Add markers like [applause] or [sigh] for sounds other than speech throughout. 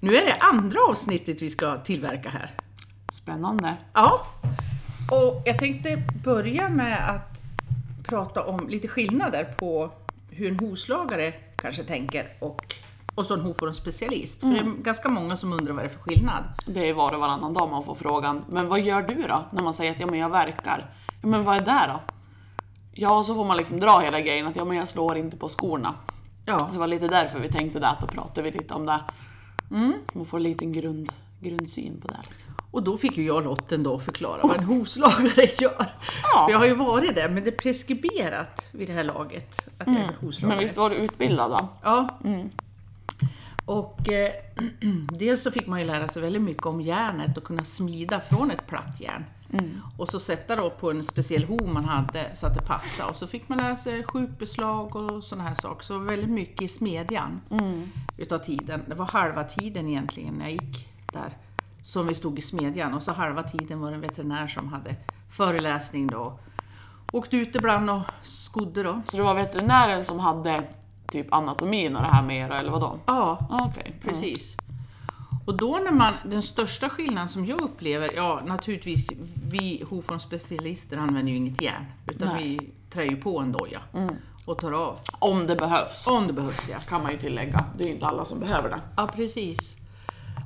Nu är det andra avsnittet vi ska tillverka här. Spännande. Ja, och jag tänkte börja med att prata om lite skillnader på hur en hovslagare kanske tänker och, och så en hovformsspecialist. För det är ganska många som undrar vad det är för skillnad. Det är var och varannan dag man får frågan, men vad gör du då? När man säger att ja, men jag verkar. Ja, men vad är det då? Ja, så får man liksom dra hela grejen att ja, men jag slår inte på skorna. Ja, Så det var lite därför vi tänkte det, att då pratar vi lite om det. Mm. Man får en liten grund, grundsyn på det. Liksom. och då fick ju jag lotten då förklara vad en hovslagare [laughs] gör. Ja. För jag har ju varit det, men det är preskriberat vid det här laget att jag är hovslagare. Men visst var du utbildad då? Ja. Och eh, [clears throat] dels så fick man ju lära sig väldigt mycket om järnet och kunna smida från ett platt järn. Och så sätta då på en speciell hov man hade så att det passade. Och så fick man lära sig sjukbeslag och sådana här saker. Så väldigt mycket i smedjan utav tiden. Det var halva tiden egentligen när jag gick där som vi stod i smedjan. Och så halva tiden var det en veterinär som hade föreläsning då. Åkte ut ibland och skodde då. Så det var veterinären som hade typ anatomin och det här med er, eller vadå? Ja, Ah, Okej. Precis. Och då när man, den största skillnaden som jag upplever, ja naturligtvis, vi hovformsspecialister använder ju inget järn, utan Nej. vi trär ju på en doja och tar av. Om det behövs. Om det behövs ja. Kan man ju tillägga. Det är ju inte alla som behöver det. Ja, precis.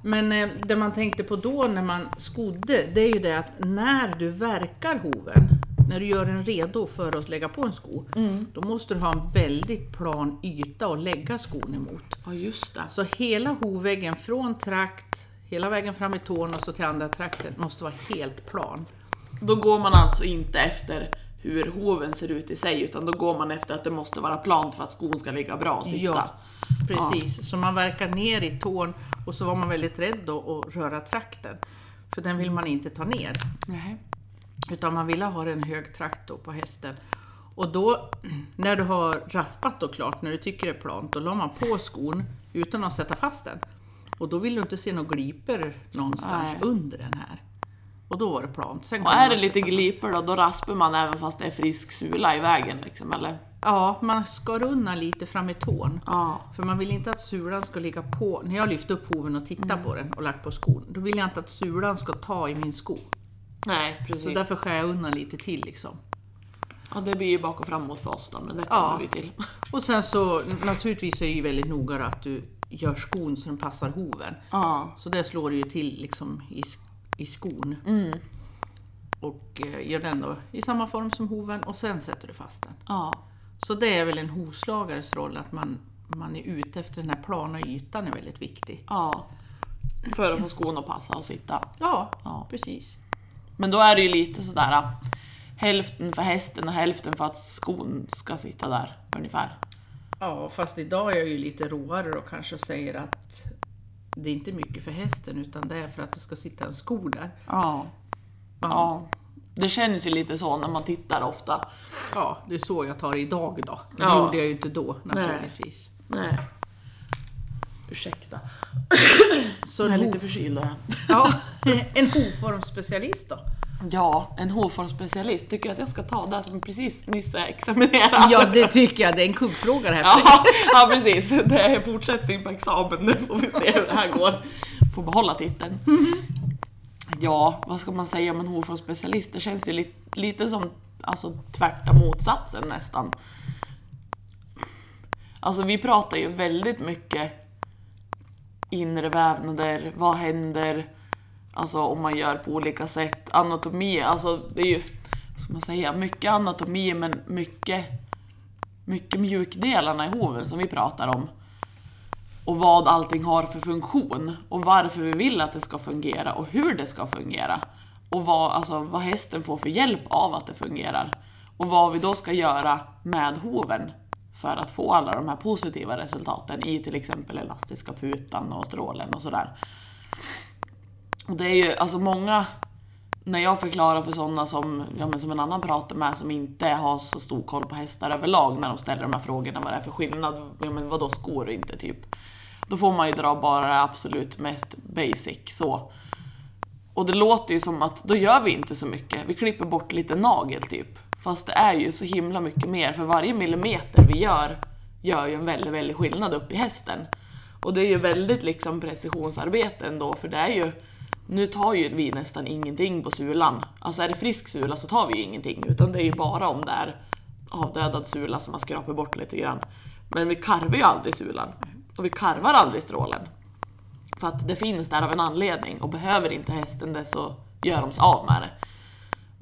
Men eh, det man tänkte på då när man skodde, det är ju det att när du verkar hoven, när du gör den redo för att lägga på en sko, då måste du ha en väldigt plan yta att lägga skon emot. Ja, just det. Så hela hovväggen från trakt, hela vägen fram i tån och så till andra trakten måste vara helt plan. Då går man alltså inte efter hur hoven ser ut i sig, utan då går man efter att det måste vara plant för att skon ska ligga bra och sitta. Ja, precis. Så man verkar ner i tån och så var man väldigt rädd då att röra trakten. För den vill man inte ta ner. Nej. Utan man ville ha en hög trakt på hästen. Och då, när du har raspat då klart, när du tycker det är plant, då la man på skon utan att sätta fast den. Och då vill du inte se några gliper någonstans Nej. under den här. Och då var det plant. Sen Och är det lite glipor då, då raspar man även fast det är frisk sula i vägen liksom, eller? Ja, man skar undan lite fram i tån. Ja. För man vill inte att sulan ska ligga på, när jag lyft upp hoven och tittar på den och lagt på skon, då vill jag inte att sulan ska ta i min sko. Nej, precis. Så därför skär jag undan lite till liksom. Ja, det blir ju bak och framåt för oss då, men det kommer Ja. vi till. Och sen så naturligtvis är det ju väldigt noga att du gör skon så den passar hoven. Ja. Så det slår du ju till liksom i, i skon. Och eh, gör den då i samma form som hoven och sen sätter du fast den. Ja. Så det är väl en hovslagares roll att man, man är ute efter den här plana ytan är väldigt viktig. Ja. För att få skon att passa och sitta. Ja, Ja. precis. Men då är det ju lite sådär äh, hälften för hästen och hälften för att skon ska sitta där ungefär. Ja, fast idag är jag ju lite råare och kanske säger att det är inte mycket för hästen utan det är för att det ska sitta en sko där. Ja. Ja. Det känns ju lite så när man tittar ofta. Ja, det är så jag tar det idag då. Det Ja. gjorde jag ju inte då naturligtvis. Nej. Ursäkta. [coughs] Så Jag är lite förkyld. [laughs] ja, en hovformsspecialist då? Ja, en hovformsspecialist. Tycker att jag ska ta det som precis nyss är examinerad? Ja, det tycker jag. Det är en kuggfråga det här. [laughs] Ja, ja, precis. Det är fortsättning på examen. Nu får vi se hur det här går. Får behålla titeln. Ja, vad ska man säga om en hovformsspecialist? Det känns ju lite, lite som alltså, tvärta motsatsen nästan. Alltså vi pratar ju väldigt mycket inre vävnader, vad händer, alltså om man gör på olika sätt, anatomi, alltså det är ju, vad ska man säga, mycket anatomi men mycket, mycket mjukdelarna i hoven som vi pratar om. Och vad allting har för funktion och varför vi vill att det ska fungera och hur det ska fungera. Och vad, alltså, vad hästen får för hjälp av att det fungerar. Och vad vi då ska göra med hoven för att få alla de här positiva resultaten i till exempel elastiska putan och strålen och sådär. Och det är ju alltså många, när jag förklarar för sådana som, ja, men som en annan pratar med som inte har så stor koll på hästar överlag när de ställer de här frågorna vad det är för skillnad, ja, men vadå skor och inte typ. Då får man ju dra bara det absolut mest basic så. Och det låter ju som att då gör vi inte så mycket, vi klipper bort lite nagel typ. Fast det är ju så himla mycket mer för varje millimeter vi gör gör ju en väldigt, väldigt skillnad upp i hästen. Och det är ju väldigt liksom precisionsarbete ändå för det är ju nu tar ju vi nästan ingenting på sulan. Alltså är det frisk sula så tar vi ju ingenting utan det är ju bara om det är avdödad sula som man skrapar bort lite grann. Men vi karvar ju aldrig sulan och vi karvar aldrig strålen. För att det finns där av en anledning och behöver inte hästen det så gör de sig av med det.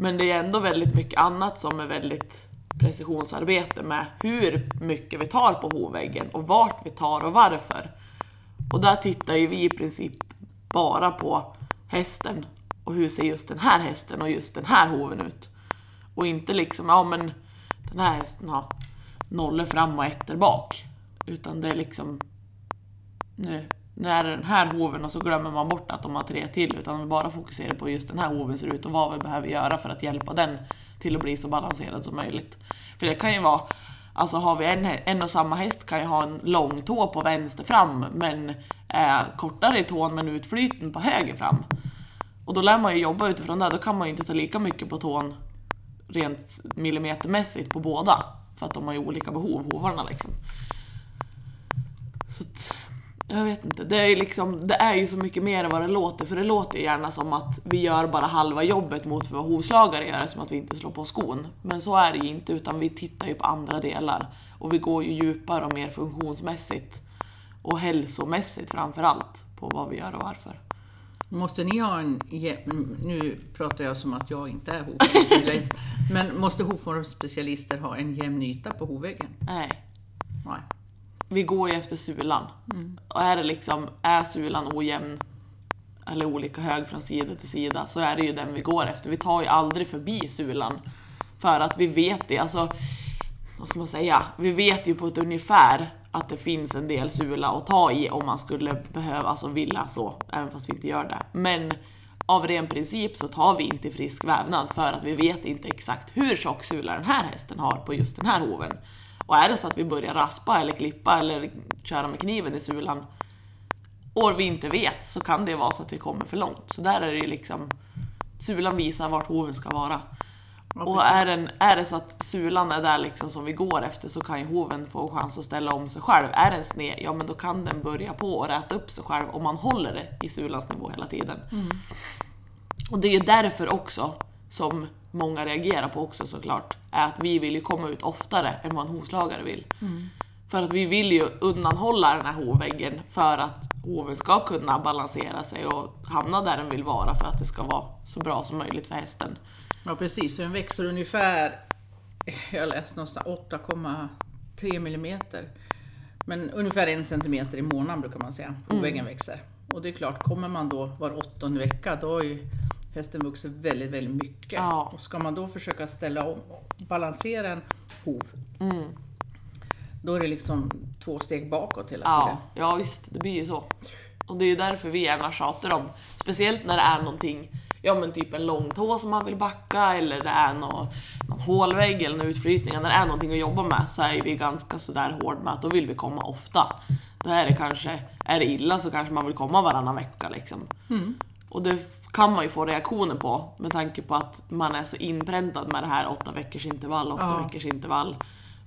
Men det är ändå väldigt mycket annat som är väldigt precisionsarbete med hur mycket vi tar på hovväggen och vart vi tar och varför. Och där tittar ju vi i princip bara på hästen och hur ser just den här hästen och just den här hoven ut. Och inte liksom, ja men den här hästen har nollor fram och ettor bak. Utan det är liksom, nu, nu är det den här hoven och så glömmer man bort att de har tre till utan vi bara fokuserar på just den här hoven ser ut och vad vi behöver göra för att hjälpa den till att bli så balanserad som möjligt. För det kan ju vara, alltså har vi en, en och samma häst kan ju ha en lång tå på vänster fram men är kortare i tån men utflyten på höger fram. Och då lär man ju jobba utifrån det, då kan man ju inte ta lika mycket på tån rent millimetermässigt på båda. För att de har ju olika behov, hovarna liksom. Så att, jag vet inte, det är, liksom, det är ju så mycket mer än vad det låter. För det låter gärna som att vi gör bara halva jobbet mot vad hovslagare gör, som att vi inte slår på skon. Men så är det ju inte, utan vi tittar ju på andra delar. Och vi går ju djupare och mer funktionsmässigt. Och hälsomässigt framför allt, på vad vi gör och varför. Måste ni ha en... Nu pratar jag som att jag inte är hovformsspecialist. [laughs] men måste hovformsspecialister ha en jämn yta på hovväggen? Nej. Nej. Vi går ju efter sulan. Och är det liksom, är sulan ojämn eller olika hög från sida till sida så är det ju den vi går efter. Vi tar ju aldrig förbi sulan. För att vi vet det, alltså, vad ska man säga? Vi vet ju på ett ungefär att det finns en del sula att ta i om man skulle behöva, alltså vilja så, även fast vi inte gör det. Men av ren princip så tar vi inte frisk vävnad för att vi vet inte exakt hur tjock sula den här hästen har på just den här hoven. Och är det så att vi börjar raspa eller klippa eller köra med kniven i sulan och vi inte vet så kan det vara så att vi kommer för långt. Så där är det ju liksom Sulan visar vart hoven ska vara. Ja, och är, den, är det så att sulan är där liksom som vi går efter så kan ju hoven få chans att ställa om sig själv. Är den sned, ja men då kan den börja på och räta upp sig själv om man håller det i sulans nivå hela tiden. Och det är ju därför också som många reagerar på också såklart, är att vi vill ju komma ut oftare än vad en hovslagare vill. För att vi vill ju undanhålla den här hovväggen för att hoven ska kunna balansera sig och hamna där den vill vara för att det ska vara så bra som möjligt för hästen. Ja precis, för den växer ungefär, jag läste någonstans 8,3 millimeter. Men ungefär en centimeter i månaden brukar man säga, hovväggen växer. Och det är klart, kommer man då var åttonde vecka, då har ju hästen vuxit väldigt, väldigt mycket. Ja. Och ska man då försöka ställa om, balansera en hov, då är det liksom två steg bakåt hela Ja, tiden. ja visst, det blir ju så. Och det är ju därför vi gärna tjatar om, speciellt när det är någonting, ja men typ en lång tå som man vill backa eller det är någon, någon hålvägg eller någon utflytning, när det är någonting att jobba med så är vi ganska sådär hård med att då vill vi komma ofta. Då är det kanske, är det illa så kanske man vill komma varannan vecka liksom. Och det kan man ju få reaktioner på med tanke på att man är så inpräntad med det här åtta veckors intervall, åtta Ja. veckors intervall.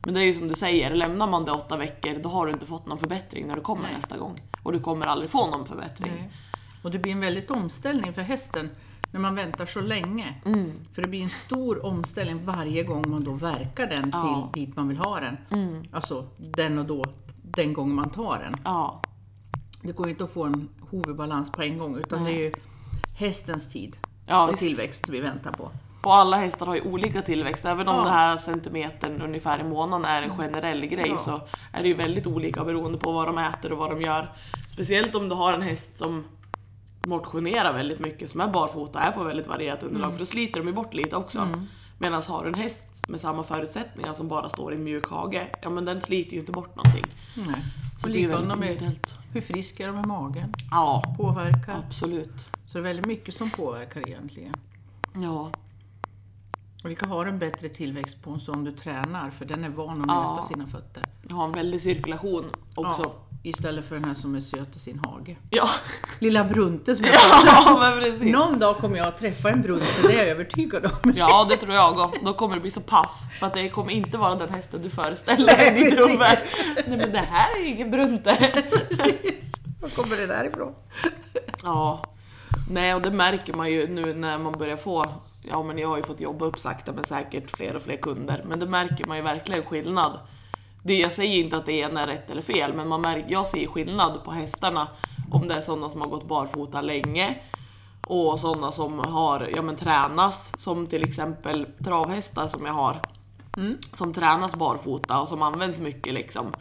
Men det är ju som du säger, lämnar man det åtta veckor då har du inte fått någon förbättring när du kommer Nej. nästa gång. Och du kommer aldrig få någon förbättring. Nej. Och det blir en väldigt omställning för hästen när man väntar så länge. Mm. För det blir en stor omställning varje gång man då verkar den Ja. Mm. till dit man vill ha den. Alltså den och då, den gången man tar den. Ja, Det går ju inte att få en hovbalans på en gång utan Nej. det är ju hästens tid Ja, och visst. tillväxt vi väntar på. och alla hästar har ju olika tillväxt. Även om Ja. det här centimetern ungefär i månaden är en generell grej Ja. så är det ju väldigt olika beroende på vad de äter och vad de gör. Speciellt om du har en häst som motionerar väldigt mycket, som är barfota, är på väldigt varierat underlag, för då sliter de ju bort lite också. Medan har du en häst med samma förutsättningar som bara står i en mjuk hage, ja men den sliter ju inte bort någonting. Nej. Så Och det är väldigt med individuellt. hur frisk är de i magen? Ja, Påverkar. absolut. Så det är väldigt mycket som påverkar egentligen. Ja, Och vi kan ha en bättre tillväxt på en sån du tränar för den är van att Ja. möta sina fötter. ha en väldig cirkulation också. Ja. istället för den här som är söt i sin hage. Ja, Lilla Brunte som jag ja. Någon dag kommer jag att träffa en Brunte, det är jag övertygad om. [laughs] Ja, det tror jag också. Då kommer det bli så paff. För att det kommer inte vara den hästen du föreställer dig i ditt huvud. Nej men det här är ju ingen brunte. [laughs] Precis. Var kommer det där ifrån? Ja. Nej, och det märker man ju nu när man börjar få Ja men jag har ju fått jobba upp sakta men säkert fler och fler kunder. Men det märker man ju verkligen skillnad. Det, jag säger inte att det ena är rätt eller fel, men man märker, jag ser skillnad på hästarna. Om det är sådana som har gått barfota länge och sådana som har ja, men, tränas, som till exempel travhästar som jag har. Som tränas barfota och som används mycket liksom.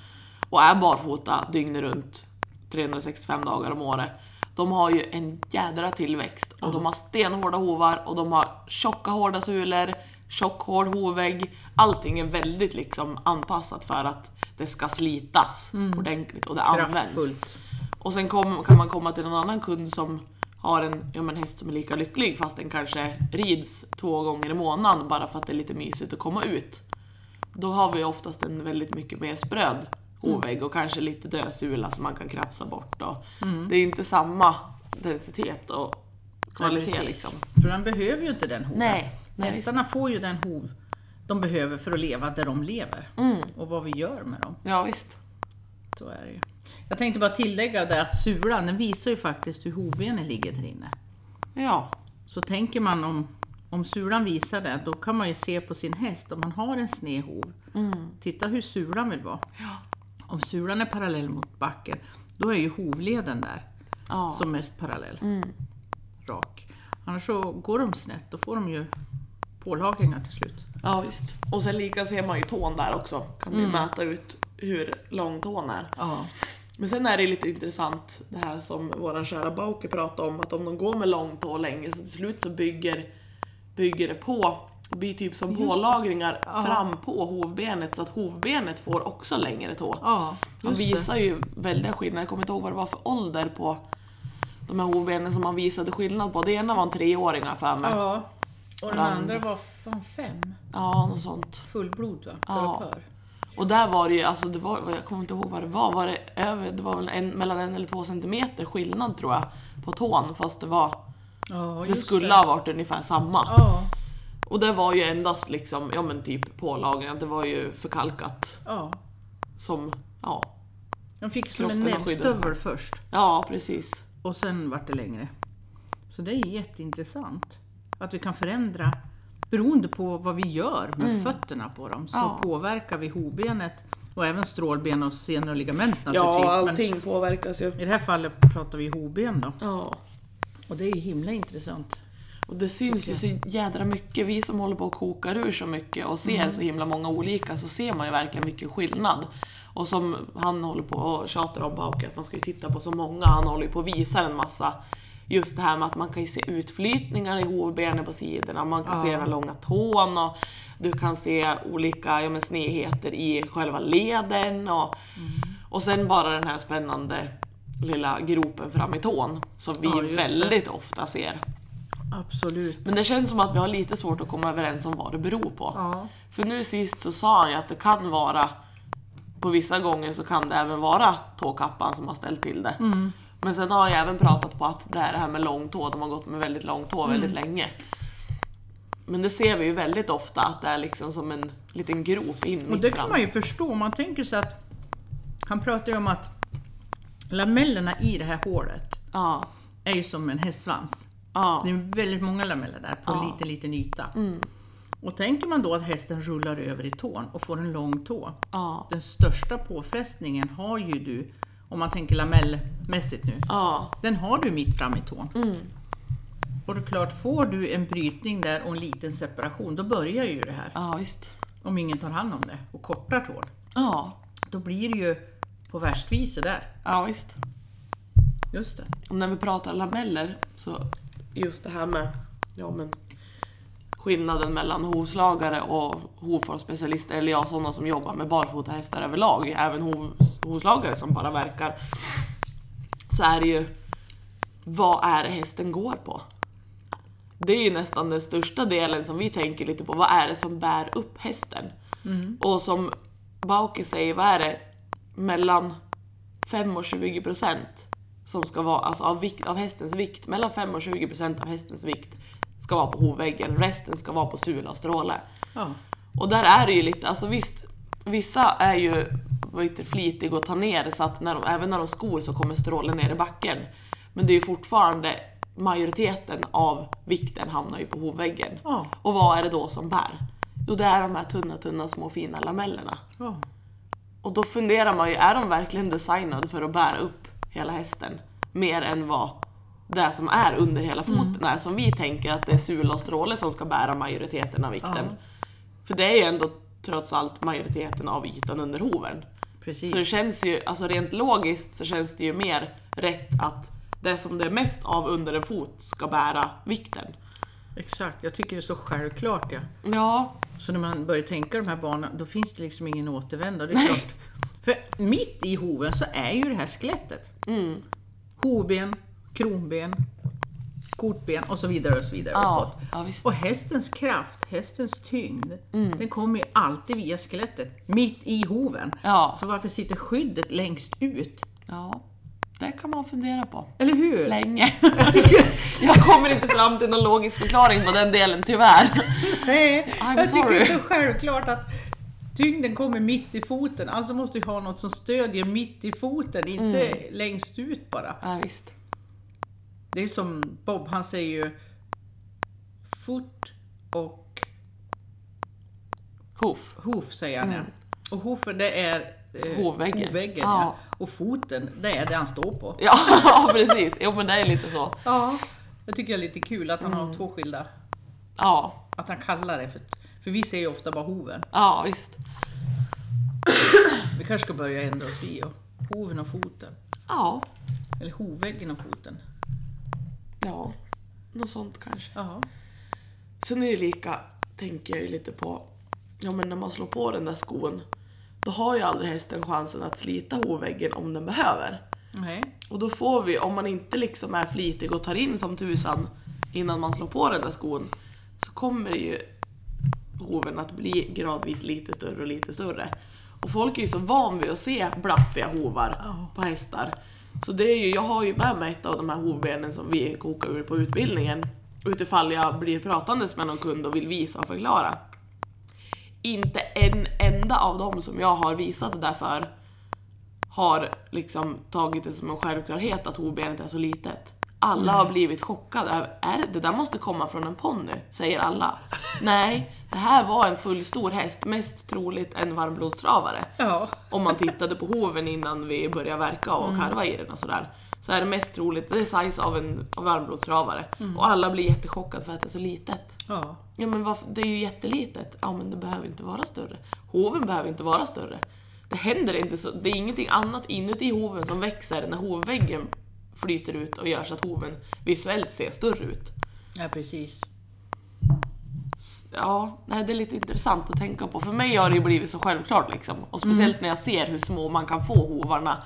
Och är barfota dygnet runt 365 dagar om året. De har ju en jädra tillväxt och de har stenhårda hovar och de har tjocka hårda sulor, tjock hård hovvägg. Allting är väldigt liksom anpassat för att det ska slitas ordentligt och det används. Kraftfullt. Och sen kom, kan man komma till någon annan kund som har en ja, men häst som är lika lycklig fast den kanske rids två gånger i månaden bara för att det är lite mysigt att komma ut. Då har vi oftast en väldigt mycket mer spröd hovvägg och kanske lite dödsula som man kan krafsa bort. Och Det är inte samma densitet och kvalitet Ja, liksom. För den behöver ju inte den hoven. Nej. Hästarna får ju den hov de behöver för att leva där de lever. Mm. Och vad vi gör med dem. Ja visst. Så är det ju. Jag tänkte bara tillägga det att sulan, den visar ju faktiskt hur hovbenen ligger där inne. Ja. Så tänker man om, om sulan visar det, då kan man ju se på sin häst om man har en sned hov. Titta hur sulan vill vara. Ja. Om sulan är parallell mot backen, då är ju hovleden där Ja. som mest parallell. Rak. Annars så går de snett, då får de ju pålagringar till slut. ja visst. Och sen lika ser man ju tån där också. Kan du mäta ut hur lång tån är. Ja. Men sen är det lite intressant det här som våran kära Bauke pratade om, att om de går med lång tå länge så till slut så bygger, bygger det på, blir typ som Just pålagringar Ja. fram på hovbenet så att hovbenet får också längre tå. Ja, Han just det. visar ju väldiga skillnader, jag kommer inte ihåg vad det var för ålder på de här hovbenen som han visade skillnad på. Det ena var en treåring har för mig. Ja. Ja. Och den andra var fan fem. något sånt. Fullblod va? Ja. Och där var det ju, alltså det var, jag kommer inte ihåg vad det var, var det över, det var väl en, mellan en eller två centimeter skillnad tror jag på tån fast det var, Ja, det skulle det. ha varit ungefär samma. Ja, Och det var ju endast liksom, ja men typ pålagringar, det var ju förkalkat ja. som, ja, De fick som en Kroppen har skyddat sig. näbbstövel först ja precis. och sen vart det längre. Så det är jätteintressant. Att vi kan förändra beroende på vad vi gör med fötterna på dem så Mm. Ja. påverkar vi hovbenet och även strålben och senor och ligament naturligtvis. Ja, allting påverkas ju. i det här fallet pratar vi hovben då. Ja. Och det är ju himla intressant. Och det syns ju så jädra mycket. Vi som håller på och kokar ur så mycket och ser så himla många olika så ser man ju verkligen mycket skillnad. Och som han håller på och tjatar om Bauke, att man ska ju titta på så många. Han håller ju på och visar en massa. Just det här med att man kan ju se utflytningar i hovbenen på sidorna, man kan se Ja. den här långa tån och du kan se olika ja, men, snedheter i själva leden. Och, och sen bara den här spännande lilla gropen fram i tån som vi Ja, just det. väldigt ofta ser. Absolut. Men det känns som att vi har lite svårt att komma överens om vad det beror på. Ja. För nu sist så sa han ju att det kan vara, på vissa gånger så kan det även vara tåkappan som har ställt till det. Mm. Men sen har jag även pratat på att det är det här med lång tå, de har gått med väldigt lång tå väldigt Mm. länge. Men det ser vi ju väldigt ofta att det är liksom som en liten grop in Och det fram. kan man ju förstå. Man tänker sig att han pratar ju om att lamellerna i det här hålet Ja, är ju som en hästsvans. Ja, Det är väldigt många lameller där på Ja. Mm. liten, yta. Och tänker man då att hästen rullar över i tån och får en lång tå. ja, Den största påfrestningen har ju du, om man tänker lamellmässigt nu, ja, den har du mitt fram i tån. Mm. Och det är klart, får du en brytning där och en liten separation, då börjar ju det här. ja visst. Om ingen tar hand om det och kortar tån. Ja, Då blir det ju på värstviset där. ja visst. Just det. Och när vi pratar lameller så just det här med ja, men, skillnaden mellan hovslagare och hovfartsspecialister, eller jag sådana som jobbar med barfotahästar överlag, även hov, hovslagare som bara verkar, så är det ju vad är det hästen går på? Det är ju nästan den största delen som vi tänker lite på, vad är det som bär upp hästen? Och som Bauke säger, vad är det mellan 5 och 20 procent som ska vara, alltså av, vikt, av hästens vikt, mellan 5 och 20 procent av hästens vikt ska vara på hovväggen, resten ska vara på sula och stråle. Ja. Och där är det ju lite, alltså visst, vissa är ju lite flitiga att ta ner så att när de, även när de skor så kommer strålen ner i backen. Men det är ju fortfarande majoriteten av vikten hamnar ju på hovväggen. Ja. Och vad är det då som bär? Jo det är de här tunna, tunna små fina lamellerna. Ja. Och då funderar man ju, är de verkligen designade för att bära upp hela hästen? Mer än vad det som är under hela foten är. Som vi tänker att det är sula och stråle som ska bära majoriteten av vikten. Ja. För det är ju ändå trots allt majoriteten av ytan under hoven. Precis. Så det känns ju, alltså rent logiskt så känns det ju mer rätt att det som det är mest av under en fot ska bära vikten. Exakt, jag tycker det är så självklart. Ja. Ja, Så när man börjar tänka de här banorna, då finns det liksom ingen återvändo. Det är klart. För mitt i hoven så är ju det här skelettet. Mm. Hovben, kronben, kortben och så vidare och så vidare ja, uppåt. ja. Och hästens kraft, hästens tyngd, Mm. den kommer ju alltid via skelettet, mitt i hoven. Ja. Så varför sitter skyddet längst ut? Ja, det kan man fundera på. Eller hur? Länge. [laughs] Jag kommer inte fram till någon logisk förklaring på den delen tyvärr. Nej, I'm jag tycker det är sorry. så självklart att tyngden kommer mitt i foten. Alltså måste vi ha något som stödjer mitt i foten, inte Mm. längst ut bara. Ja, visst. Det är som Bob, han säger ju fot och Hoof. hoof säger han ja. Och hoofen det är eh, Mm. Hovväggen. hovväggen Ja. ja. Och foten, det är det han står på. [laughs] Ja, precis. Jo men det är lite så. Ja. Jag tycker det är lite kul att han Mm. har två skilda, Ja, att han kallar det för, för vi ser ju ofta bara hoven. ja visst. Vi kanske ska börja ändra oss i och hoven och foten. Ja, Eller hovväggen och foten. ja. Något sånt kanske. Ja. Sen är det lika, tänker jag ju lite på, ja men när man slår på den där skon, då har ju aldrig hästen chansen att slita hovväggen om den behöver. Nej. Och då får vi, om man inte liksom är flitig och tar in som tusan innan man slår på den där skon, så kommer ju hoven att bli gradvis lite större och lite större. Och folk är ju så van vid att se blaffiga hovar på hästar. Så det är ju, jag har ju med mig ett av de här hovbenen som vi kokar ur på utbildningen. Utifall jag blir pratandes med någon kund och vill visa och förklara. Inte en enda av dem som jag har visat det där för har liksom tagit det som en självklarhet att hovbenet är så litet. Alla har blivit chockade. Är det, där måste komma från en ponny, säger alla. Nej, det här var en fullstor häst, mest troligt en varmblodstravare. Ja. Om man tittade på hoven innan vi började verka och karva i den och sådär. Så är det mest troligt, det är size av en av varmblodstravare. Och alla blir jättechockade för att det är så litet. Ja. Ja men varför, det är ju jättelitet. Ja men det behöver inte vara större. Hoven behöver inte vara större. Det händer inte så, det är ingenting annat inuti hoven som växer när hovväggen flyter ut och gör så att hoven visuellt ser större ut. ja, precis. Ja, nej, det är lite intressant att tänka på. För mig har det ju blivit så självklart liksom. Och speciellt när jag ser hur små man kan få hovarna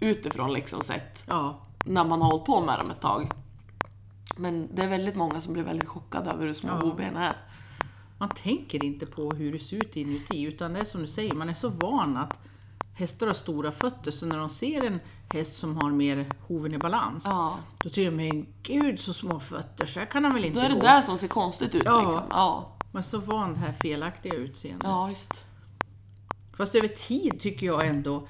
utifrån liksom sett. Ja. När man har hållit på med dem ett tag. Men det är väldigt många som blir väldigt chockade över hur små Ja. hovbenen är. Man tänker inte på hur det ser ut inuti, utan det är som du säger, man är så van att hästar har stora fötter, så när de ser en häst som har mer hoven i balans, Ja. då tycker de, men gud så små fötter, så här kan han väl inte Då är det gå. där som ser konstigt ut Ja. liksom. Ja, Men så van det här felaktiga utseendet. ja visst. Fast över tid tycker jag ändå,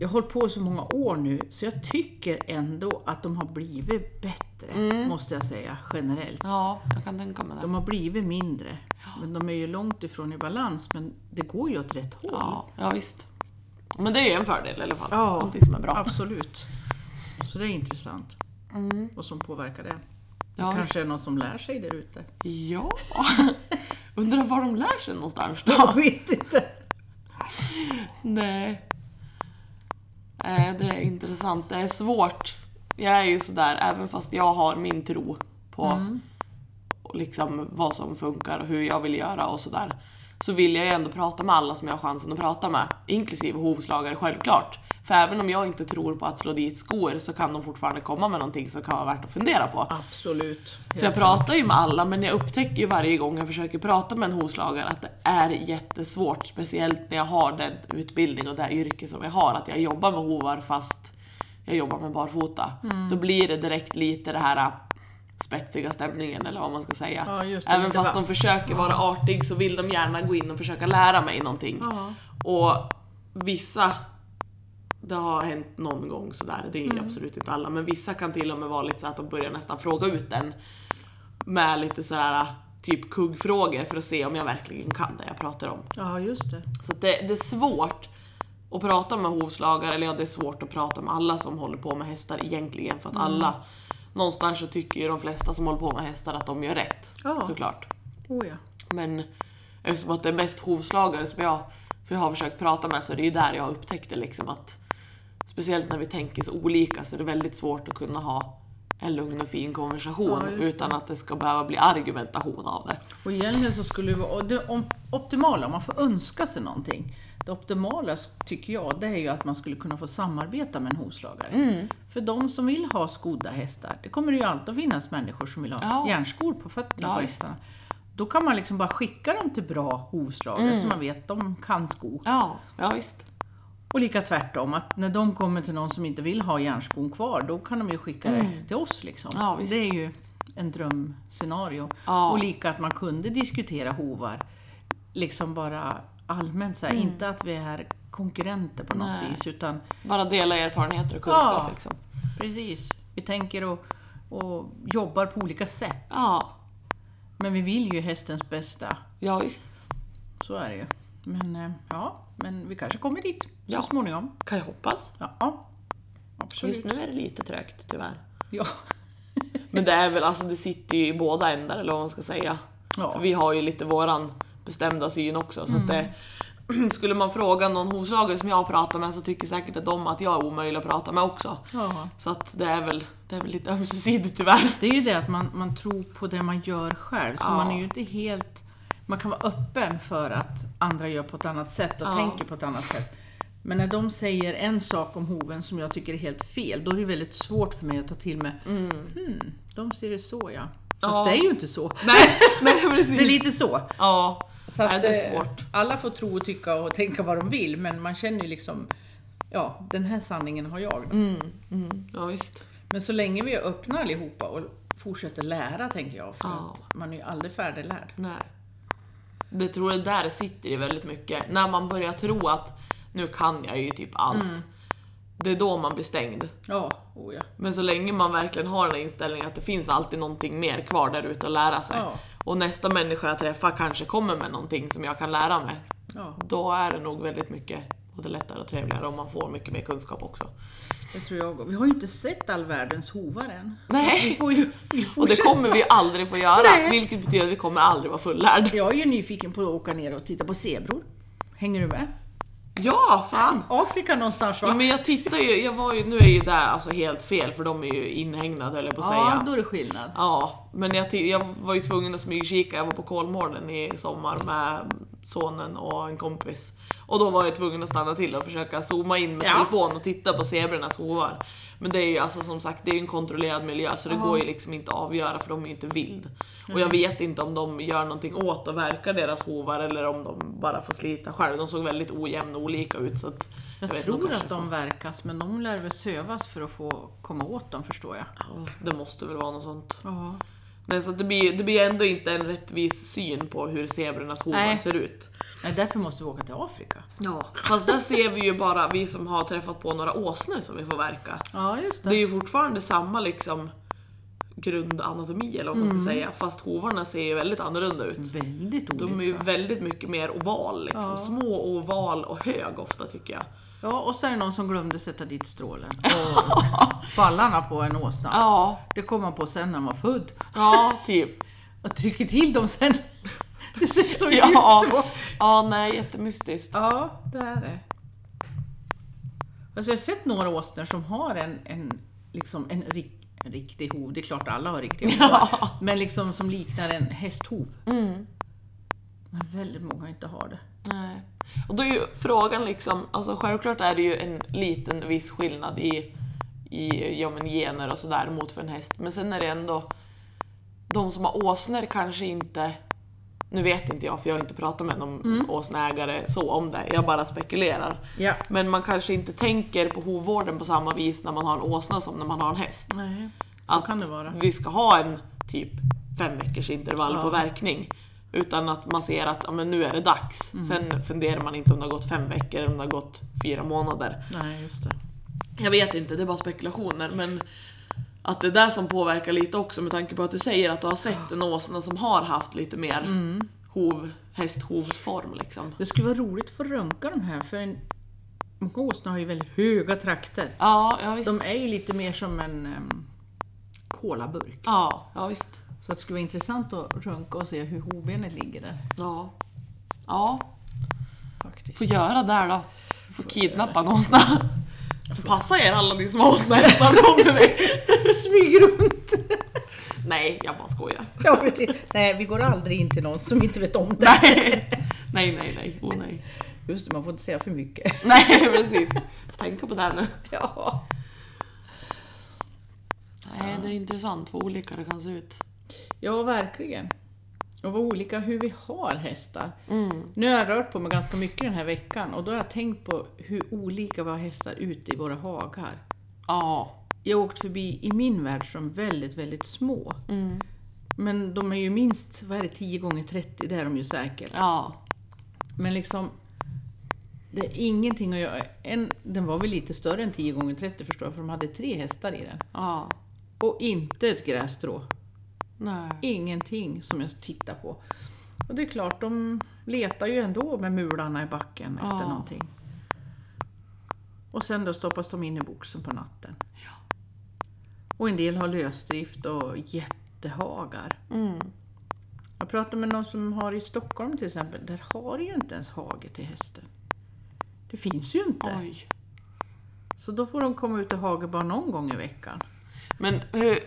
jag har hållit på så många år nu, så jag tycker ändå att de har blivit bättre, måste jag säga, generellt. Ja, jag kan tänka mig det. De har blivit mindre, men de är ju långt ifrån i balans, men det går ju åt rätt håll. Ja, ja visst. Men det är en fördel i alla fall. Ja, Någonting som är bra. Absolut. Så det är intressant. Vad som påverkar det. Det Ja, kanske är någon som lär sig där ute. Ja. [laughs] Undrar var de lär sig någonstans då? Jag vet inte. Nej. Nej, det är intressant. Det är svårt. Jag är ju sådär, även fast jag har min tro på Mm. liksom vad som funkar och hur jag vill göra och sådär. Så vill jag ju ändå prata med alla som jag har chansen att prata med, inklusive hovslagare självklart. För även om jag inte tror på att slå dit skor så kan de fortfarande komma med någonting som kan vara värt att fundera på. Absolut. Så jag pratar ju med alla men jag upptäcker ju varje gång jag försöker prata med en hovslagare att det är jättesvårt. Speciellt när jag har den utbildning och det yrke som jag har. Att jag jobbar med hovar fast jag jobbar med barfota. Mm. Då blir det direkt lite det här spetsiga stämningen eller vad man ska säga. Ja, det, Även fast de vass. försöker vara artig så vill de gärna gå in och försöka lära mig någonting. Ja. Och vissa, det har hänt någon gång sådär, det är Mm. absolut inte alla, men vissa kan till och med vara lite så att de börjar nästan fråga ut en med lite sådär typ kuggfrågor för att se om jag verkligen kan det jag pratar om. ja, just det. Så det, det är svårt att prata med hovslagare, eller ja det är svårt att prata med alla som håller på med hästar egentligen för att Mm. alla Någonstans så tycker ju de flesta som håller på med hästar att de gör rätt. Ja. Såklart. Oh, ja. Men eftersom att det är mest hovslagare som jag, för jag har försökt prata med så är det ju där jag har upptäckt det liksom att Speciellt när vi tänker så olika så är det väldigt svårt att kunna ha en lugn och fin konversation Ja, utan att det ska behöva bli argumentation av det. Och egentligen så skulle det vara det optimala, om man får önska sig någonting. Det optimala tycker jag, det är ju att man skulle kunna få samarbeta med en hovslagare. Mm. För de som vill ha skodda hästar, det kommer det ju alltid att finnas människor som vill ha Ja. järnskor på fötterna Ja, på hästarna. Då kan man liksom bara skicka dem till bra hovslagare Mm. så man vet de kan sko. Ja, ja visst. Och lika tvärtom, att när de kommer till någon som inte vill ha järnskon kvar, då kan de ju skicka det till oss. Liksom. Mm. Ja, det är ju en drömscenario. Ja. Och lika att man kunde diskutera hovar, liksom bara allmänt, så här, inte att vi är konkurrenter på något Mm. Nej. vis, utan Bara dela erfarenheter och kunskap Ja. liksom. precis, vi tänker och, och jobbar på olika sätt. Ja, Men vi vill ju hästens bästa, ja visst. så är det ju. Men eh, ja, men vi kanske kommer dit Ja. så småningom. Kan jag hoppas. Ja, absolut. Just nu är det lite trögt tyvärr. Ja. [laughs] Men det är väl, alltså det sitter ju i båda ändar eller vad man ska säga. Ja. För vi har ju lite våran bestämda syn också. Så att det, Mm. [clears throat] skulle man fråga någon hovslagare som jag pratar med så tycker säkert att de att jag är omöjlig att prata med också. Ja. Så att det är väl, det är väl lite [laughs] ömsesidigt tyvärr. Det är ju det att man, man tror på det man gör själv, så Ja. man är ju inte helt... Man kan vara öppen för att andra gör på ett annat sätt och Ja. tänker på ett annat sätt. Men när de säger en sak om hoven som jag tycker är helt fel, då är det väldigt svårt för mig att ta till mig hmm, de ser det så ja. Fast det är ju inte så. Nej, nej [laughs] precis. Det är lite så. Ja, Så nej, att, det är eh, svårt. alla får tro och tycka och tänka vad de vill, men man känner ju liksom, ja, den här sanningen har jag. Mm, mm, ja visst. Men så länge vi är öppna allihopa och fortsätter lära, tänker jag, för Ja. att man är ju aldrig färdiglärd. Nej. Det tror jag där sitter det väldigt mycket. När man börjar tro att nu kan jag ju typ allt. Mm. Det är då man blir stängd. Ja, oh ja. Men så länge man verkligen har den inställningen att det finns alltid någonting mer kvar där ute att lära sig. Ja. Och nästa människa jag träffar kanske kommer med någonting som jag kan lära mig. ja, Då är det nog väldigt mycket både lättare och trevligare om man får mycket mer kunskap också. det tror jag. Vi har ju inte sett all världens hovar än. Nej. Vi får ju vi Och det kommer vi aldrig få göra, Nej. vilket betyder att vi kommer aldrig vara fullärd. Jag är ju nyfiken på att åka ner och titta på zebror. Hänger du med? Ja, fan! Afrika någonstans va? Ja, men jag tittar ju, jag var ju, nu är ju det alltså helt fel för de är ju inhägnade jag på att ja, säga. då är det skillnad. Ja, men jag, jag var ju tvungen att smygkika, jag var på Kolmården i sommar med sonen och en kompis. Och då var jag tvungen att stanna till och försöka zooma in med Ja. telefon och titta på zebrornas hovar. Men det är ju alltså som sagt, det är en kontrollerad miljö så det Ja. går ju liksom inte att avgöra för de är ju inte vild. Och jag vet inte om de gör någonting åt att verka deras hovar eller om de bara får slita själv. De såg väldigt ojämna och olika ut så att Jag, vet, tror att de får- verkas, men de lär väl sövas för att få komma åt dem förstår jag. Ja, det måste väl vara något sånt. Ja. Nej, så det, blir, det blir ändå inte en rättvis syn på hur zebrornas hovar Nej. ser ut. Nej, därför måste vi åka till Afrika. Ja. Fast där ser vi ju bara, vi som har träffat på några åsnor som vi får verka. Ja, just det. Det är ju fortfarande samma liksom grundanatomi eller vad man ska säga. Fast hovarna ser ju väldigt annorlunda ut. Väldigt olika. De är ju väldigt mycket mer oval liksom. Ja. Små, oval och hög ofta tycker jag. Ja, och så är det någon som glömde sätta dit strålen. Och [laughs] ballarna på en åsna. Ja, Det kom man på sen när man var född. ja typ. [laughs] Och trycker till dem sen. [laughs] Det ser så Ja. ut. Ja, nej jättemystiskt. Ja, det är det. Alltså jag har sett några åsnor som har en, en, liksom en, rik, en riktig hov. Det är klart alla har riktiga hovar. Men liksom som liknar en hästhov. Men väldigt många inte har det. Nej. Och då är ju frågan liksom, alltså självklart är det ju en liten viss skillnad i, i ja, men gener och sådär mot för en häst. Men sen är det ändå, de som har åsnor kanske inte, nu vet inte jag för jag har inte pratat med någon Mm. åsneägare så om det, jag bara spekulerar. Ja. Men man kanske inte tänker på hovvården på samma vis när man har en åsna som när man har en häst. Nej, så att kan det vara. vi ska ha en typ fem veckors intervall Ja. på verkning. Utan att man ser att ja, men nu är det dags. Mm. Sen funderar man inte om det har gått fem veckor eller om det har gått fyra månader. Nej, just det. Jag vet inte, det är bara spekulationer. Men att det är där som påverkar lite också med tanke på att du säger att du har sett en åsna som har haft lite mer Mm. hov, hästhovsform liksom. Det skulle vara roligt att få röntga de här för en, åsnor har ju väldigt höga trakter. Ja, ja visst. De är ju lite mer som en um, kolaburk. Ja, ja visst. Så det skulle vara intressant att röntga och se hur hovbenet ligger där. Ja. Ja, Faktiskt. får göra där då. Får kidnappa en åsna. Så passa er alla ni som har åsnehästar kommer vi. Smyger runt! Nej, jag bara skojar. Ja, precis. Nej, vi går aldrig in till någon som inte vet om det. Nej, nej, nej, nej. Oh, nej. Just det, man får inte säga för mycket. Nej, precis. Tänka på det här nu. Ja. Nej, det är intressant vad olika det kan se ut. ja, verkligen. Och vad olika hur vi har hästar. Mm. Nu har jag rört på mig ganska mycket den här veckan och då har jag tänkt på hur olika vi har hästar ute i våra hagar. Ja. Jag har åkt förbi i min värld som väldigt, väldigt små. Mm. Men de är ju minst, vad är det, 10 gånger 30 det är de ju säkert. Ja. Men liksom, det är ingenting att göra. En, den var väl lite större än 10 gånger 30 förstår jag, för de hade tre hästar i den. Ja. Och inte ett grässtrå. Nej. Ingenting som jag tittar på. Och det är klart, de letar ju ändå med mularna i backen efter Ja. någonting. Och sen då stoppas de in i boxen på natten. Och en del har lösdrift och jättehagar. Mm. Jag pratade med någon som har i Stockholm till exempel, där har ju inte ens hage till hästen. Det finns ju inte. Oj. Så då får de komma ut i hage bara någon gång i veckan. Men hur,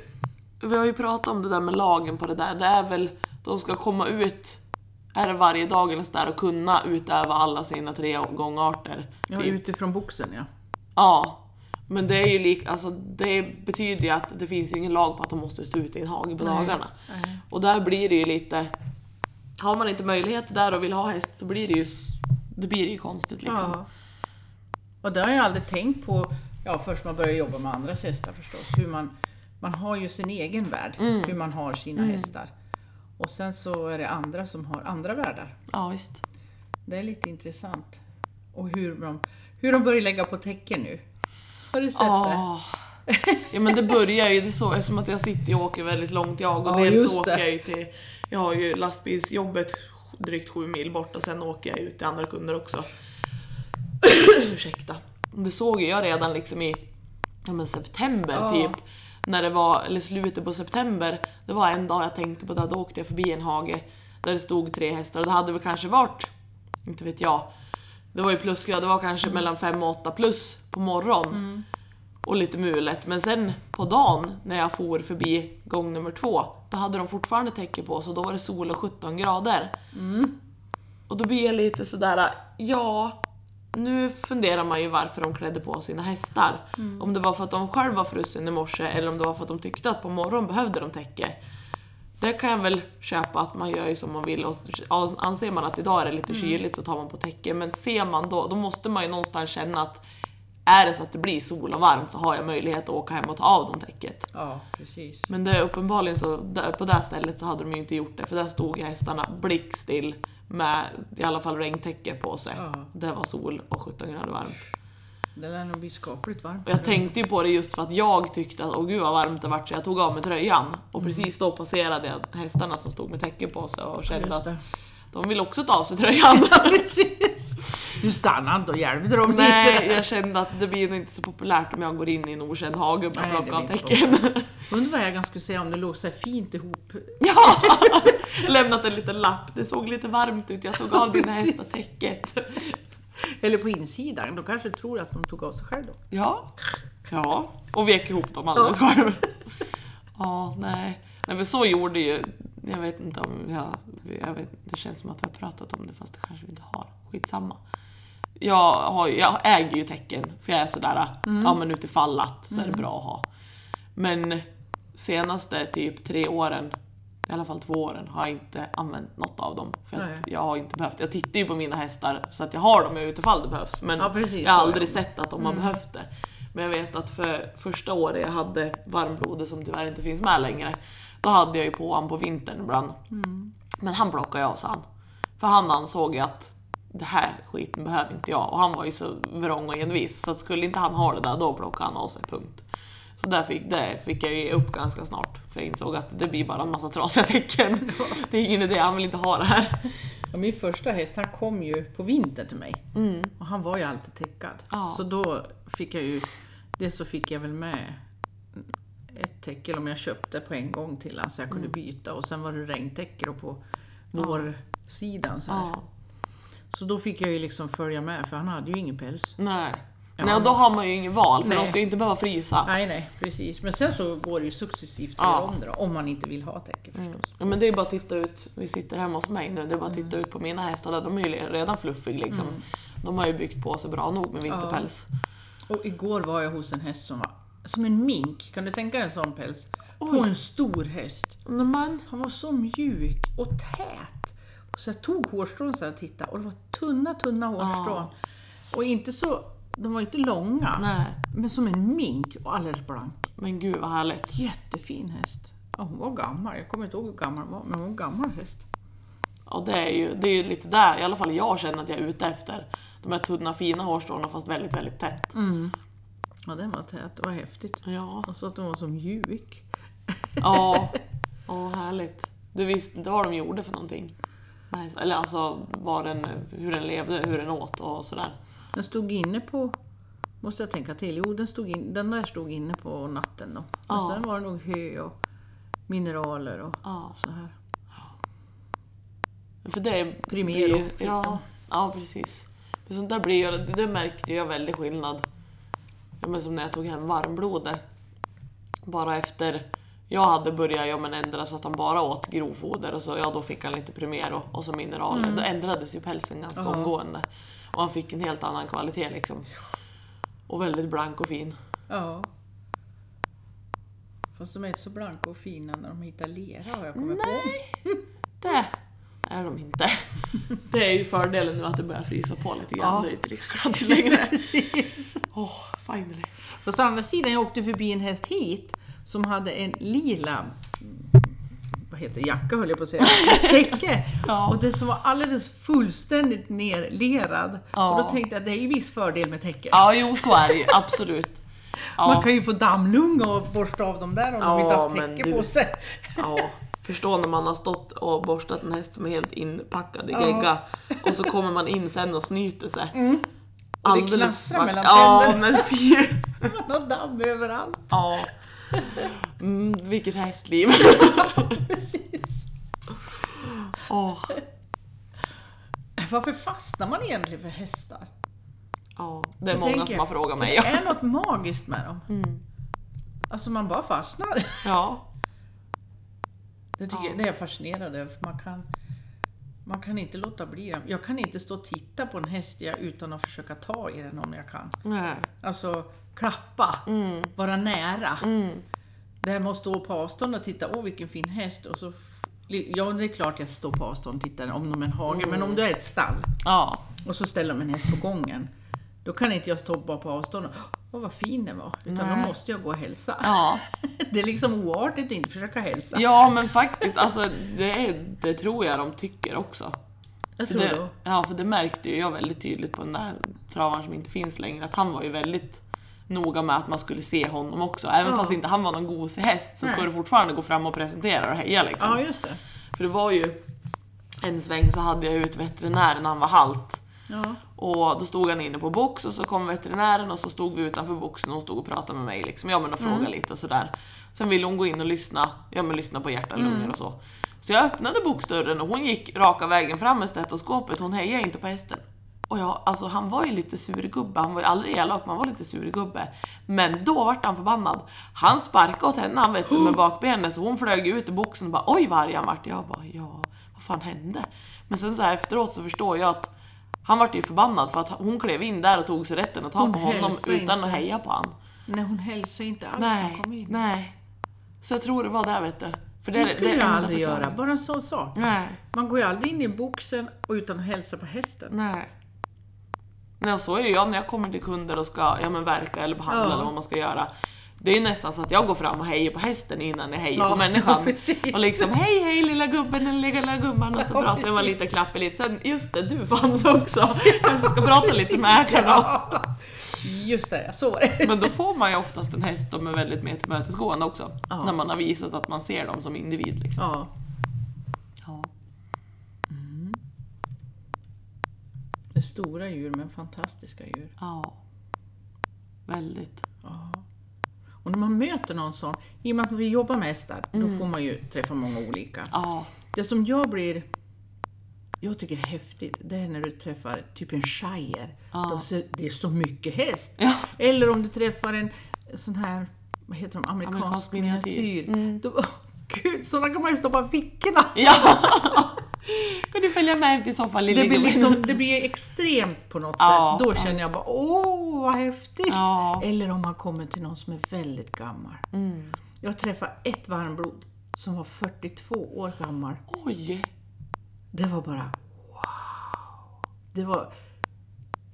vi har ju pratat om det där med lagen på det där. Det är väl, de ska komma ut, är det varje dag eller så där och kunna utöva alla sina tre gångarter. Ja, typ. utifrån boxen ja. Ja. Men det är ju lik, alltså det betyder ju att det finns ingen lag på att de måste stå ute i en hage på Nej. dagarna. Nej. Och där blir det ju lite... Har man inte möjlighet där och vill ha häst så blir det ju, det blir ju konstigt liksom. Ja. Och det har jag aldrig tänkt på, ja först man börjar jobba med andras hästar förstås, hur man, man har ju sin egen värld, hur man har sina hästar. Och sen så är det andra som har andra världar. Ja, visst. Det är lite intressant. Och hur de, hur de börjar lägga på täcken nu. Har du sett det? Ja. ja men det börjar ju, det är så, eftersom att jag sitter och åker väldigt långt jag och Ja, dels just åker det. jag ju till, jag har ju lastbilsjobbet drygt sju mil bort och sen åker jag ut till andra kunder också. [clears throat] Ursäkta. Det såg jag redan liksom i ja, men september Ja. typ. När det var, eller slutet på september, det var en dag jag tänkte på det, då åkte jag förbi en hage där det stod tre hästar och det hade väl kanske varit, inte vet jag, det var ju plusgrad, det var kanske mellan 5 och 8 plus på morgon. Och lite mulet. Men sen på dagen när jag for förbi gång nummer två, då hade de fortfarande täcke på så då var det sol och 17 grader. Och då blir jag lite sådär, ja, nu funderar man ju varför de klädde på sina hästar. Om det var för att de själva var frusen i morse eller om det var för att de tyckte att på morgonen behövde de täcke. Det kan jag väl köpa att man gör ju som man vill och anser man att idag är det lite kyligt så tar man på täcke men ser man då, då måste man ju någonstans känna att är det så att det blir sol och varmt så har jag möjlighet att åka hem och ta av dem täcket. Ja, precis. Men det är uppenbarligen så, på det här stället så hade de ju inte gjort det för där stod hästarna blickstill med i alla fall regntäcke på sig. Ja. Det var sol och 17 grader varmt. Det lär nog bli skapligt varmt. Och jag tänkte ju på det just för att jag tyckte att åh gud vad varmt det vart så jag tog av mig tröjan. Och precis då passerade jag hästarna som stod med täcke på sig och kände att de vill också ta av sig tröjan. [laughs] Nu stannar inte och hjälpte dem Nej, lite. jag kände att det blir nog inte så populärt om jag går in i en okänd hage och plockar av täcken. Undrar vad jag skulle säga om det låg så fint ihop. Ja! [laughs] Lämnat en liten lapp. Det såg lite varmt ut. Jag tog av dina hästar täcket. [laughs] Eller på insidan. De kanske tror att de tog av sig själv då. Ja. Ja. Och vek ihop dem alldeles själv. Ja, nej. Nej, för så gjorde ju... Jag vet inte om jag jag vet, det känns som att vi har pratat om det fast det kanske vi inte har. Skitsamma. Jag, har, jag äger ju tecken för jag är sådär, ja men utifall att så är det bra att ha. Men senaste typ tre åren, i alla fall två åren, har jag inte använt något av dem. För Nej. att jag har inte behövt, jag tittar ju på mina hästar så att jag har dem utifall det behövs. Men Ja, precis, jag har aldrig sett att de har behövt det. Men jag vet att för första året jag hade varmblodet som tyvärr inte finns med längre, då hade jag ju på honom på vintern ibland. Men han plockade jag av sa han. För han ansåg ju att det här skiten behöver inte jag. Och han var ju så vrång och envis. Så skulle inte han ha det där, då plockade han av sig, punkt. Så där fick, det fick jag ge upp ganska snart. För jag insåg att det blir bara en massa trasiga tecken. [laughs] Det är ingen idé, han vill inte ha det här. Ja, min första häst han kom ju på vintern till mig. Och han var ju alltid täckad. Ja. Så då fick jag ju, dels så fick jag väl med ett täcke, eller om jag köpte på en gång till honom så jag kunde byta. Och sen var det regntäcke på vårsidan. Så, här. Ja. så då fick jag ju liksom följa med, för han hade ju ingen päls. Nej. Ja. Nej, och då har man ju ingen val för Nej. de ska ju inte behöva frysa. Nej, nej, precis. Men sen så går det ju successivt Ja. om det då, om man inte vill ha täcke förstås. Ja, men det är bara att titta ut, vi sitter hemma hos mig nu, det är bara att titta ut på mina hästar där, de är ju redan fluffiga liksom. De har ju byggt på sig bra nog med vinterpäls. Och igår var jag hos en häst som var som en mink, kan du tänka dig en sån päls? På Oj. en stor häst. Men, Han var så mjuk och tät. Så jag tog hårstrån så och tittade och det var tunna, tunna hårstrån. Och inte så, de var inte långa, nej. men som en mink och alldeles blank. Men gud vad härligt. Jättefin häst. Ja, hon var gammal, jag kommer inte ihåg hur gammal hon var, men hon var en gammal häst. Och det är ju det är ju lite där, i alla fall jag känner att jag är ute efter. De här tunna fina hårstråna fast väldigt, väldigt tätt. Ja, den var tät, var häftigt. Ja. Och så att den var så mjuk. Ja. Åh, härligt. Du visste inte vad de gjorde för någonting? Eller alltså vad den, hur den levde, hur den åt och sådär. Den stod inne på, måste jag tänka till, jo den, stod in, den där stod inne på natten då. Men Ja. sen var det nog hö och mineraler och Ja. så här. För det Primero blir ja, ja, precis. För sånt där blir det märkte jag väldigt skillnad. Ja, men som när jag tog hem varmblodet. Bara efter jag hade börjat ja, men ändra så att han bara åt grovfoder och så ja, då fick han lite Primero och så mineraler. Då ändrades ju pälsen ganska Mm. Ja. omgående. Och han fick en helt annan kvalitet liksom. Och väldigt blank och fin. Ja. Fast de är inte så blanka och fina när de hittar lera har jag kommit Nej, det är de inte. [laughs] [laughs] Det är ju fördelen nu att det börjar frysa på lite grann. Ja. Det är inte lika kallt längre. [laughs] Precis. Åh, finally. Fast å andra sidan, jag åkte förbi en häst hit som hade en lila vad heter jacka höll jag på att säga, [laughs] täcke. Ja. Och det som var alldeles fullständigt nerlerad. Ja. Och då tänkte jag att det är ju viss fördel med täcke. Ja, jo så är det ju absolut. Ja, Man kan ju få dammlunga och borsta av dem där om de Ja, inte haft täcke du- på sig. ja. Förstå när man har stått och borstat en häst som är helt inpackad i Ja. gegga och så kommer man in sen och snyter sig. Och det knastrar svart. mellan Ja, tänderna. men fy. [laughs] Man har damm överallt. Ja. Mm, vilket hästliv. [laughs] Precis. Åh, Varför fastnar man egentligen för hästar? ja. Det är Jag många tänker, som har frågat mig. Det är något magiskt med dem. Mm. Alltså man bara fastnar. Ja. [laughs] Det, tycker Ja. jag, det är jag fascinerad över. För man, kan, man kan inte låta bli dem. Jag kan inte stå och titta på en häst utan att försöka ta i den om jag kan. Nej. Alltså klappa, Mm. vara nära. Mm. Det här med att stå på avstånd och titta, åh vilken fin häst. Och så, ja det är klart jag står på avstånd och tittar om de är en hage, men om du är ett stall Ja. och så ställer de en häst på gången. Då kan inte jag stå bara på avstånd och, åh vad fin den var. Utan Nej. då måste jag gå och hälsa. Ja. [laughs] Det är liksom oartigt att inte försöka hälsa. ja, men faktiskt, alltså, det, är, det tror jag de tycker också. jag För tror det, då. ja, för det märkte ju jag väldigt tydligt på den där travaren som inte finns längre, att han var ju väldigt noga med att man skulle se honom också. Även Ja. fast inte han var någon gosig häst så ska Nej. du fortfarande gå fram och presentera och heja liksom. Ja, just det. För det var ju en sväng så hade jag ut veterinären när han var halt. Ja. Och då stod han inne på box och så kom veterinären och så stod vi utanför boxen och hon stod och pratade med mig liksom. Ja men och frågade lite och sådär. Sen ville hon gå in och lyssna, ja men lyssna på hjärta och lungor och så. Så jag öppnade boxdörren och hon gick raka vägen fram med stetoskopet, hon hejade inte på hästen. Och jag, alltså han var ju lite surgubbe, han var ju aldrig elak men han var lite surgubbe. Men då vart han förbannad. Han sparkade åt henne han vet du, med [gasps] bakbenet så hon flög ut ur boxen och bara oj vad arg han vart. Jag bara ja. vad fan hände? Men sen så här efteråt så förstår jag att han vart ju förbannad för att hon klev in där och tog sig rätten att ta Hon på honom utan inte. att heja på han. Nej, hon hälsade inte alls när hon Nej, kom in. nej. Så jag tror det var där vet du. För Det skulle är jag aldrig göra, bara en sån sak. Nej, Man går ju aldrig in i boxen och utan att hälsa på hästen. nej. Nej, så är ju jag när jag kommer till kunder och ska ja, men verka eller behandla Ja. eller vad man ska göra. Det är ju nästan så att jag går fram och hejar på hästen innan jag hejar Ja, på [laughs] människan. precis. Och liksom hej hej lilla gubben, den lilla gumman och så Ja, pratar man precis. lite klappar lite. Sen just det, du fanns också. [laughs] Kanske ska prata lite med ägarna. Ja. Just det, så var det. Men då får man ju oftast en häst som är väldigt mer tillmötesgående också. Ja. När man har visat att man ser dem som individ. Liksom. Ja, Ja. det är stora djur men fantastiska djur. ja. Väldigt. Och när man möter någon sån, i och med att vi jobbar med hästar, då får man ju träffa många olika. Ja. Det som jag blir jag tycker är häftigt, det är när du träffar typ en shire. Ser- Det är så mycket häst. Ja. Eller om du träffar en sån här, vad heter de, amerikansk, Amerikansk miniatyr. miniatyr. Då, åh, [laughs] gud, sådana kan man ju stoppa i fickorna. Ja! [laughs] Kan du följa med till soffan lille Det blir, liksom, det blir extremt på något Ja, sätt. Då känner jag bara, åh vad häftigt! Ja. Eller om man kommer till någon som är väldigt gammal. Mm. Jag träffade ett varmblod som var 42 år gammal. Oj! Det var bara wow! Det var...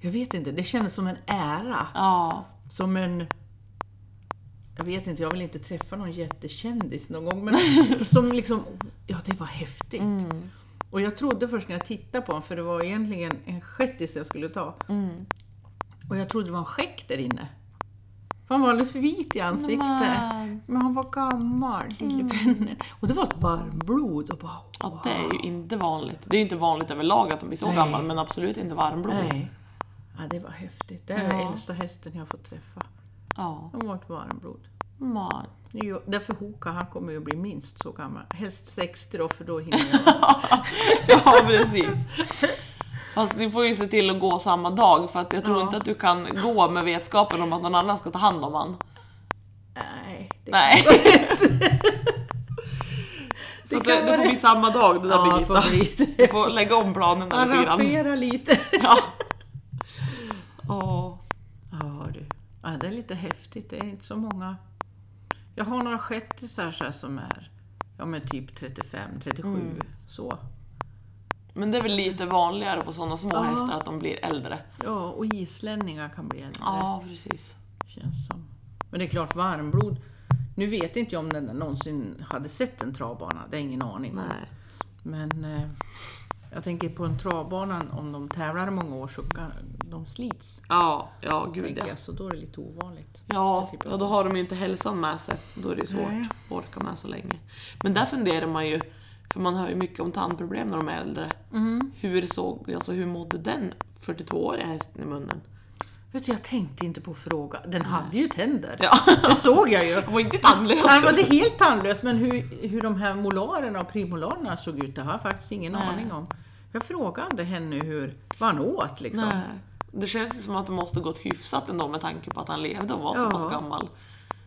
Jag vet inte, det kändes som en ära. Ja. Som en... Jag vet inte, jag vill inte träffa någon jättekändis någon gång, men [laughs] som liksom... Ja, det var häftigt. Mm. Och jag trodde först när jag tittade på honom, för det var egentligen en shettis jag skulle ta. Mm. Och jag trodde det var en skäck där inne. För han var alldeles vit i ansiktet. Men. Men han var gammal, lille vännen. Och det var ett varmblod. Och bara, Ja, det är ju inte vanligt. Det är ju inte vanligt överlag att de blir så gammal, men absolut inte varmblod. Nej. Ja, det var häftigt. Det är Ja. äldsta hästen jag har fått träffa. Ja. Han var ett varmblod. Man. Jo, Därför Hoka, han kommer ju bli minst så gammal. Helst 60 då, för då hinner jag. [laughs] Ja, precis. Fast ni får ju se till att gå samma dag, för att jag tror Ja. inte att du kan gå med vetskapen om att någon annan ska ta hand om han. Nej. Det Nej. [laughs] Så att kan det, det får bli samma dag det där Ja, Birgitta. får [laughs] Du får lägga om planerna lite grann. Arrangera lite. Ja. Åh. Ja du. Ja, det är lite häftigt. Det är inte så många. Jag har några shettisar så här som är ja, men typ 35, 37 Mm. så. Men det är väl lite vanligare på sådana små Ja. hästar att de blir äldre. Ja, och islänningar kan bli äldre. Ja, precis. Känns som. Men det är klart, varmblod. Nu vet inte jag om den någonsin hade sett en travbana. Det är ingen aning. Nej. Men eh, jag tänker på en travbana, om de tävlar i många år så kan de slits. Ja, ja gud ja. jag, så då är det lite ovanligt. Ja, typ- ja, då har de ju inte hälsan med sig. Då är det svårt Nej. att orka med så länge. Men där funderar man ju, för man hör ju mycket om tandproblem när de är äldre. Mm. Hur, såg, alltså, hur mådde den 42-åriga hästen i munnen? Vet du, jag tänkte inte på fråga. Den hade ju tänder. Ja. Det såg jag ju. [laughs] Den var inte tandlös. Han var inte helt tandlös, men hur, hur de här molarerna och primolarerna såg ut, det har jag faktiskt ingen Nej. aning om. Jag frågade henne hur, vad han åt liksom. Nej. Det känns ju som att det måste gått hyfsat ändå med tanke på att han levde och var så Ja. pass gammal.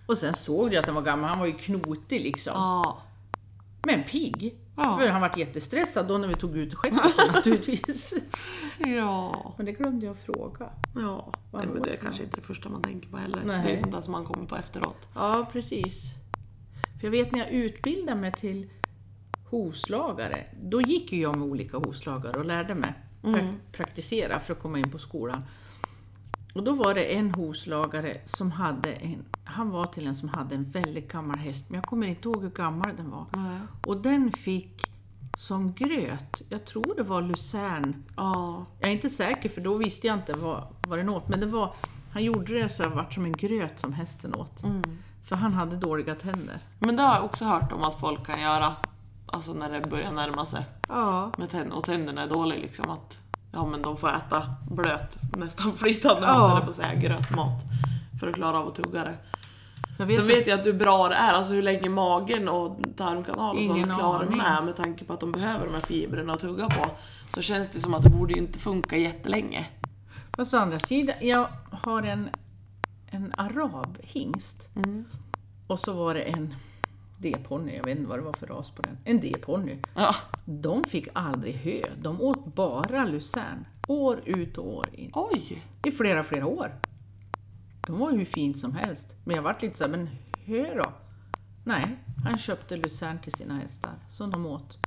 Och sen såg jag att han var gammal, han var ju knotig liksom. Ja. Men pigg. Ja. För han var jättestressad då när vi tog ut skäggisen [laughs] naturligtvis. Ja. Men det glömde jag fråga. Ja. Nej, men det är kanske inte det första man tänker på heller. Nej. Det är sånt där som man kommer på efteråt. Ja, precis. För jag vet när jag utbildade mig till hovslagare, då gick ju jag med olika hovslagare och lärde mig pra- praktisera för att komma in på skolan. Och då var det en hovslagare som hade en, han var till en som hade en väldigt gammal häst, men jag kommer inte ihåg hur gammal den var. Nej. Och den fick som gröt, jag tror det var lucern, Ja. jag är inte säker för då visste jag inte vad, vad den åt, men det var, han gjorde det så att det vart som en gröt som hästen åt. För han hade dåliga tänder. Men det har jag också hört om att folk kan göra. Alltså när det börjar närma sig. Ja, Med tänd- och tänderna är dåliga liksom. Att ja, men de får äta blöt, nästan flytande Ja. mat, eller på att säga grötmat. För att klara av att tugga det. jag vet, Sen att- vet jag inte hur bra det är, alltså hur länge magen och tarmkanal och Ingen sånt klarar aning. med med tanke på att de behöver de här fibrerna att tugga på. Så känns det som att det borde ju inte funka jättelänge. Fast å andra sidan, jag har en, en arabhingst. Mm. Och så var det en, D-ponny, jag vet inte vad det var för ras på den. En D-ponny. Ja. De fick aldrig hö, de åt bara lucern. År ut och år in. Oj! I flera, flera år. De var hur fint som helst. Men jag vart lite såhär, men hö då? Nej, han köpte lucern till sina hästar som de åt.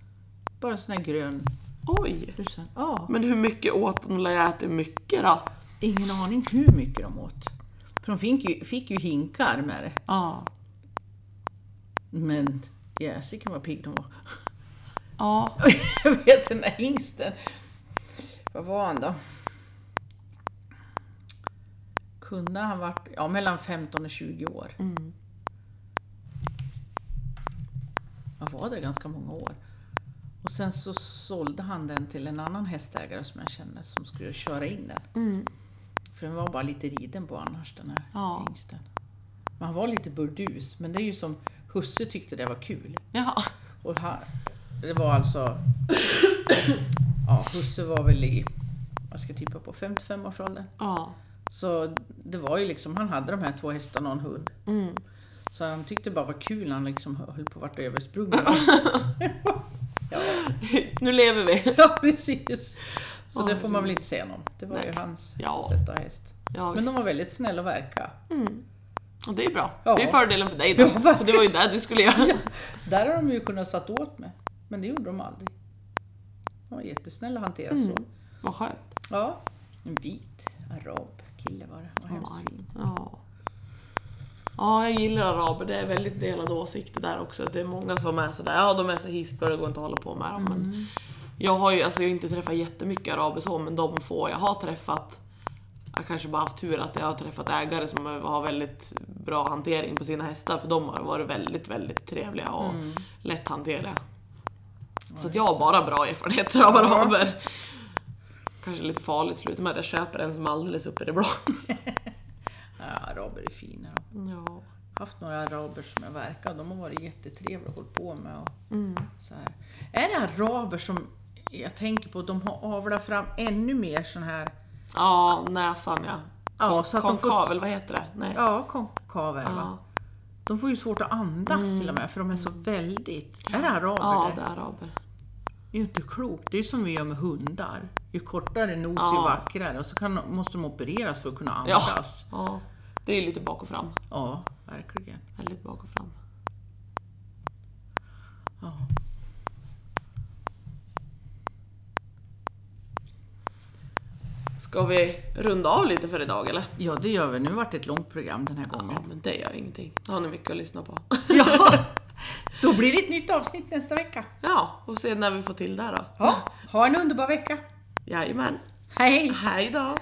Bara sån här grön Oj! lucern. Ja, Men hur mycket åt de? De ätit mycket då? ingen aning hur mycket de åt. För de fick ju, fick ju hinkar med det. Ja. Men jäsiken vad pigg de var. Ja. [laughs] Jag vet den där hingsten. Vad var han då? Kunde han varit ja, mellan 15 och 20 år. Mm. Han var där ganska många år. Och sen så sålde han den till en annan hästägare som jag känner som skulle köra in den. Mm. För den var bara lite riden på annars den här Ja. hingsten. Men han var lite burdus, men det är ju som husse tyckte det var kul. Ja. Och här, det var alltså... ja, husse var väl i, vad ska jag tippa på, 55-årsåldern. Ja. Så det var ju liksom, han hade de här två hästarna och en hund. Mm. Så han tyckte det bara var kul när han liksom höll på att vart översprungen. ja, [laughs] Nu lever vi. ja, precis. Så det Oj. får man väl inte säga någon. Det var ju Nej. hans Ja. sätt att ha häst. Ja, Men de var väldigt snälla att verka. Och det är bra. Ja. Det är fördelen för dig då. Ja, för det var ju det du skulle göra. Där har de ju kunnat satt åt med. Men det gjorde de aldrig. De var jättesnälla att hantera så. Vad skönt. Ja, en vit arabkille var det. Var hemskt fin. Ja. Ja, jag gillar araber. Det är väldigt delade åsikter där också. Det är många som är sådär, ja de är så hispar och det går inte att hålla på med dem. Men jag har ju alltså, jag har inte träffat jättemycket araber så, men de få jag har träffat, jag har kanske bara haft tur att jag har träffat ägare som har väldigt bra hantering på sina hästar, för de har varit väldigt, väldigt trevliga och lätthanterliga. Så att jag har bara bra erfarenheter av araber. Kanske lite farligt, sluta med att jag köper en som är alldeles uppe i det blå. [laughs] Ja, araber är fina. de. Ja. haft några araber som jag verkat de har varit jättetrevliga och hållit på med. Och Mm. så här. Är det araber som jag tänker på, de har avlat fram ännu mer sån här, Ja, näsan ja. Ja, så att de får- Konkavel, vad heter det? Nej. ja, konkaver va? Ja. De får ju svårt att andas till och med för de är så väldigt... Är det araber Ja, det? är araber. Det är ju inte klokt. Det är som vi gör med hundar. Ju kortare nos ju Ja. vackrare och så kan, måste de opereras för att kunna Ja. andas. ja. Det är lite bak och fram. Ja, verkligen. Väldigt bak och fram. Ja. Ska vi runda av lite för idag eller? ja, det gör vi. Nu vart det ett långt program den här gången. Ja, men det gör ingenting. Då har ni mycket att lyssna på. [laughs] Ja, [laughs] då blir det ett nytt avsnitt nästa vecka. Ja, och se när vi får till det då. Ja, ha en underbar vecka. Jajamän. Hej! Hej då!